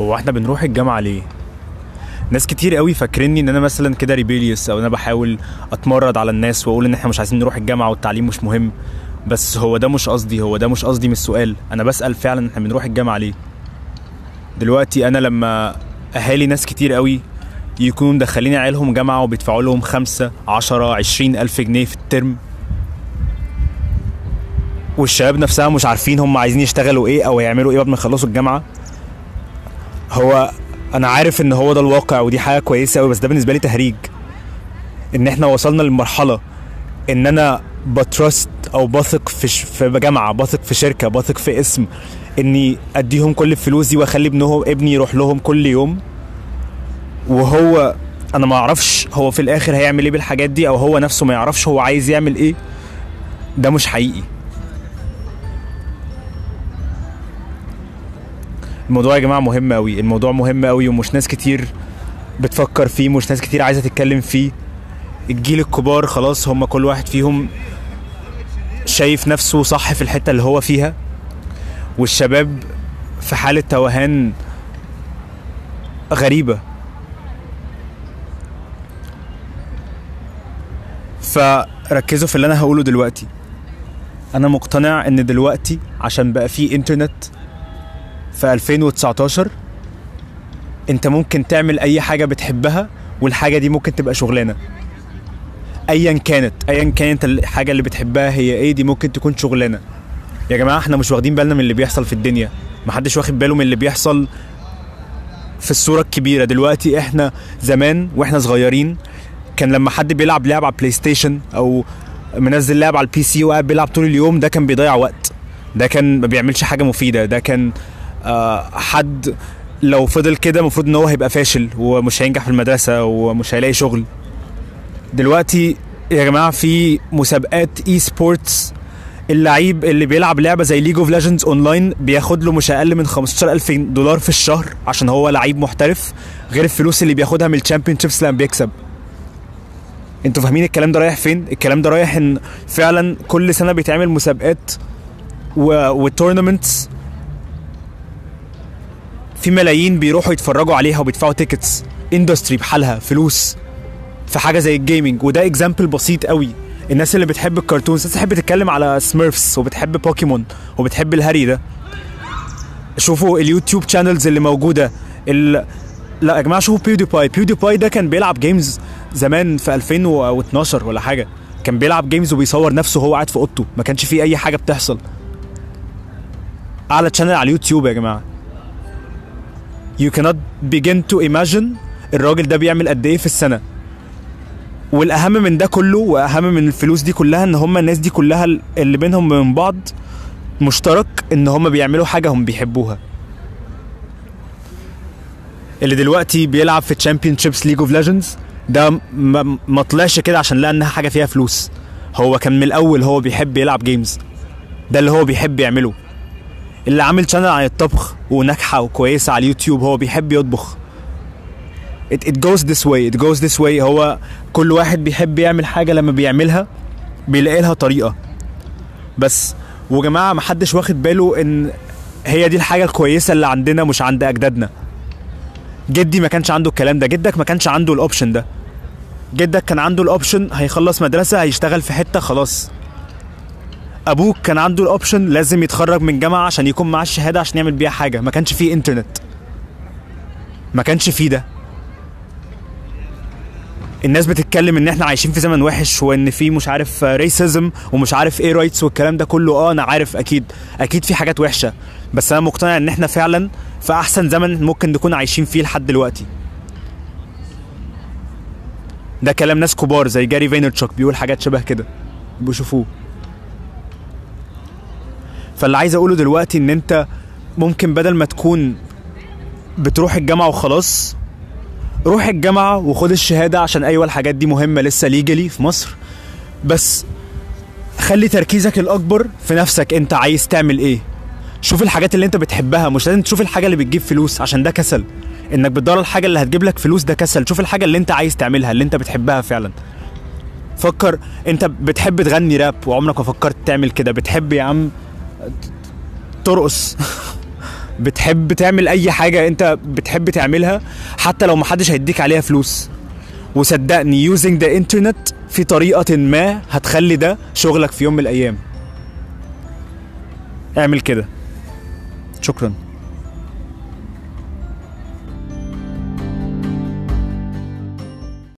هو إحنا بنروح الجامعة ليه؟ ناس كتير قوي فاكريني إن أنا مثلا كده ريبيليوس أو أنا بحاول أتمرد على الناس وأقول إن إحنا مش عايزين نروح الجامعة والتعليم مش مهم. بس هو ده مش قصدي هو ده مش قصدي من السؤال. أنا بسأل فعلا إحنا بنروح الجامعة ليه؟ دلوقتي أنا لما أهالي ناس كتير قوي يكونوا مدخلين عيالهم جامعة وبيدفعوا لهم خمسة عشرة عشرين ألف جنيه في الترم والشباب نفسها مش عارفين هم عايزين يشتغلوا إيه أو يعملوا إيه بعد ما يخلصوا الجامعة هو أنا عارف إن هو ده الواقع ودي حاجة كويسة قوي بس ده بالنسبة لي تهريج. إن إحنا وصلنا للمرحلة إن أنا بترست أو بثق في ش... في جامعة بثق في شركة بثق في اسم إني أديهم كل الفلوس دي وأخلي ابنهم ابني يروح لهم كل يوم. وهو أنا ما أعرفش هو في الآخر هيعمل إيه بالحاجات دي أو هو نفسه ما يعرفش هو عايز يعمل إيه. ده مش حقيقي. الموضوع يا جماعة مهم قوي الموضوع مهم قوي ومش ناس كتير بتفكر فيه مش ناس كتير عايزة تتكلم فيه. الجيل الكبار خلاص هم كل واحد فيهم شايف نفسه صح في الحتة اللي هو فيها. والشباب في حالة توهان غريبة. فركزوا في اللي أنا هقوله دلوقتي. أنا مقتنع إن دلوقتي عشان بقى في انترنت في 2019 انت ممكن تعمل اي حاجة بتحبها والحاجة دي ممكن تبقى شغلانة. ايا كانت ايا كانت الحاجة اللي بتحبها هي إيه دي ممكن تكون شغلانة. يا جماعة إحنا مش واخدين بالنا من اللي بيحصل في الدنيا. محدش واخد باله من اللي بيحصل في الصورة الكبيرة. دلوقتي إحنا زمان وإحنا صغيرين كان لما حد بيلعب لعب على PlayStation أو منزل لعب على ال PC وقاعد بيلعب طول اليوم ده كان بيضيع وقت. ده كان ما بيعملش حاجة مفيدة. ده كان حد لو فضل كده المفروض إن هو هيبقى فاشل ومش هينجح في المدرسة ومش هيلاقي شغل. دلوقتي يا جماعة في مسابقات e-sports اللعيب اللي بيلعب لعبة زي League of Legends online بياخد له مش أقل من 15000 دولار في الشهر عشان هو لعيب محترف غير الفلوس اللي بياخدها من ال championships لما بيكسب. أنتوا فاهمين الكلام ده رايح فين؟ الكلام ده رايح إن فعلا كل سنة بيتعمل مسابقات و... و tournaments في ملايين بيروحوا يتفرجوا عليها وبيدفعوا tickets industry بحالها فلوس. في حاجة زي ال gaming وده example بسيط قوي. الناس اللي بتحب ال cartoons الناس تحب تتكلم على Smurfs وبتحب بوكيمون وبتحب الهري ده. شوفوا اليوتيوب channels اللي موجودة. ال... لا يا جماعة شوفوا PewDiePie PewDiePie ده كان بيلعب games زمان في 2012 ولا حاجة. كان بيلعب games وبيصور نفسه وهو قاعد في أوضته. ما كانش فيه أي حاجة بتحصل. أعلى channel على اليوتيوب يا جماعة. You cannot begin to imagine الراجل ده بيعمل قد إيه في السنة. والأهم من ده كله وأهم من الفلوس دي كلها إن هم الناس دي كلها اللي بينهم وبين بعض مشترك إن هم بيعملوا حاجة هم بيحبوها. اللي دلوقتي بيلعب في championships League of Legends ده ما طلعش كده عشان لقى إنها حاجة فيها فلوس. هو كان من الأول هو بيحب يلعب games ده اللي هو بيحب يعمله. اللي عامل channel عن الطبخ وناجحة وكويسة على اليوتيوب هو بيحب يطبخ. It, it goes this way it goes this way هو كل واحد بيحب يعمل حاجة لما بيعملها بيلاقي لها طريقة. بس يا جماعة محدش واخد باله إن هي دي الحاجة الكويسة اللي عندنا مش عند أجدادنا. جدي ما كانش عنده الكلام ده جدك ما كانش عنده ال option ده. جدك كان عنده ال option هيخلص مدرسة هيشتغل في حتة خلاص. أبوك كان عنده ال option لازم يتخرج من جامعة عشان يكون معاه الشهادة عشان يعمل بيها حاجة. ما كانش فيه انترنت ما كانش فيه ده. الناس بتتكلم إن إحنا عايشين في زمن وحش وإن في مش عارف racism ومش عارف إيه rights والكلام ده كله. آه أنا عارف أكيد. أكيد في حاجات وحشة. بس أنا مقتنع إن إحنا فعلا في أحسن زمن ممكن نكون عايشين فيه لحد دلوقتي. ده كلام ناس كبار زي Gary Vaynerchuk بيقول حاجات شبه كده. بيشوفوه. فاللي عايز اقوله دلوقتي ان انت ممكن بدل ما تكون بتروح الجامعة وخلاص روح الجامعة وخد الشهادة عشان أيوه الحاجات دي مهمة لسه ليجلي في مصر. بس خلي تركيزك الأكبر في نفسك أنت عايز تعمل إيه. شوف الحاجات اللي أنت بتحبها مش لازم تشوف الحاجة اللي بتجيب فلوس عشان ده كسل. إنك بتدور الحاجة اللي هتجيب لك فلوس ده كسل. شوف الحاجة اللي أنت عايز تعملها اللي أنت بتحبها فعلا. فكر أنت بتحب تغني راب وعمرك ما فكرت تعمل كده بتحب يا عم ترقص. بتحب تعمل أي حاجة أنت بتحب تعملها حتى لو محدش هيديك عليها فلوس. وصدقني using the internet في طريقة ما هتخلي ده شغلك في يوم من الأيام. اعمل كده. شكرا.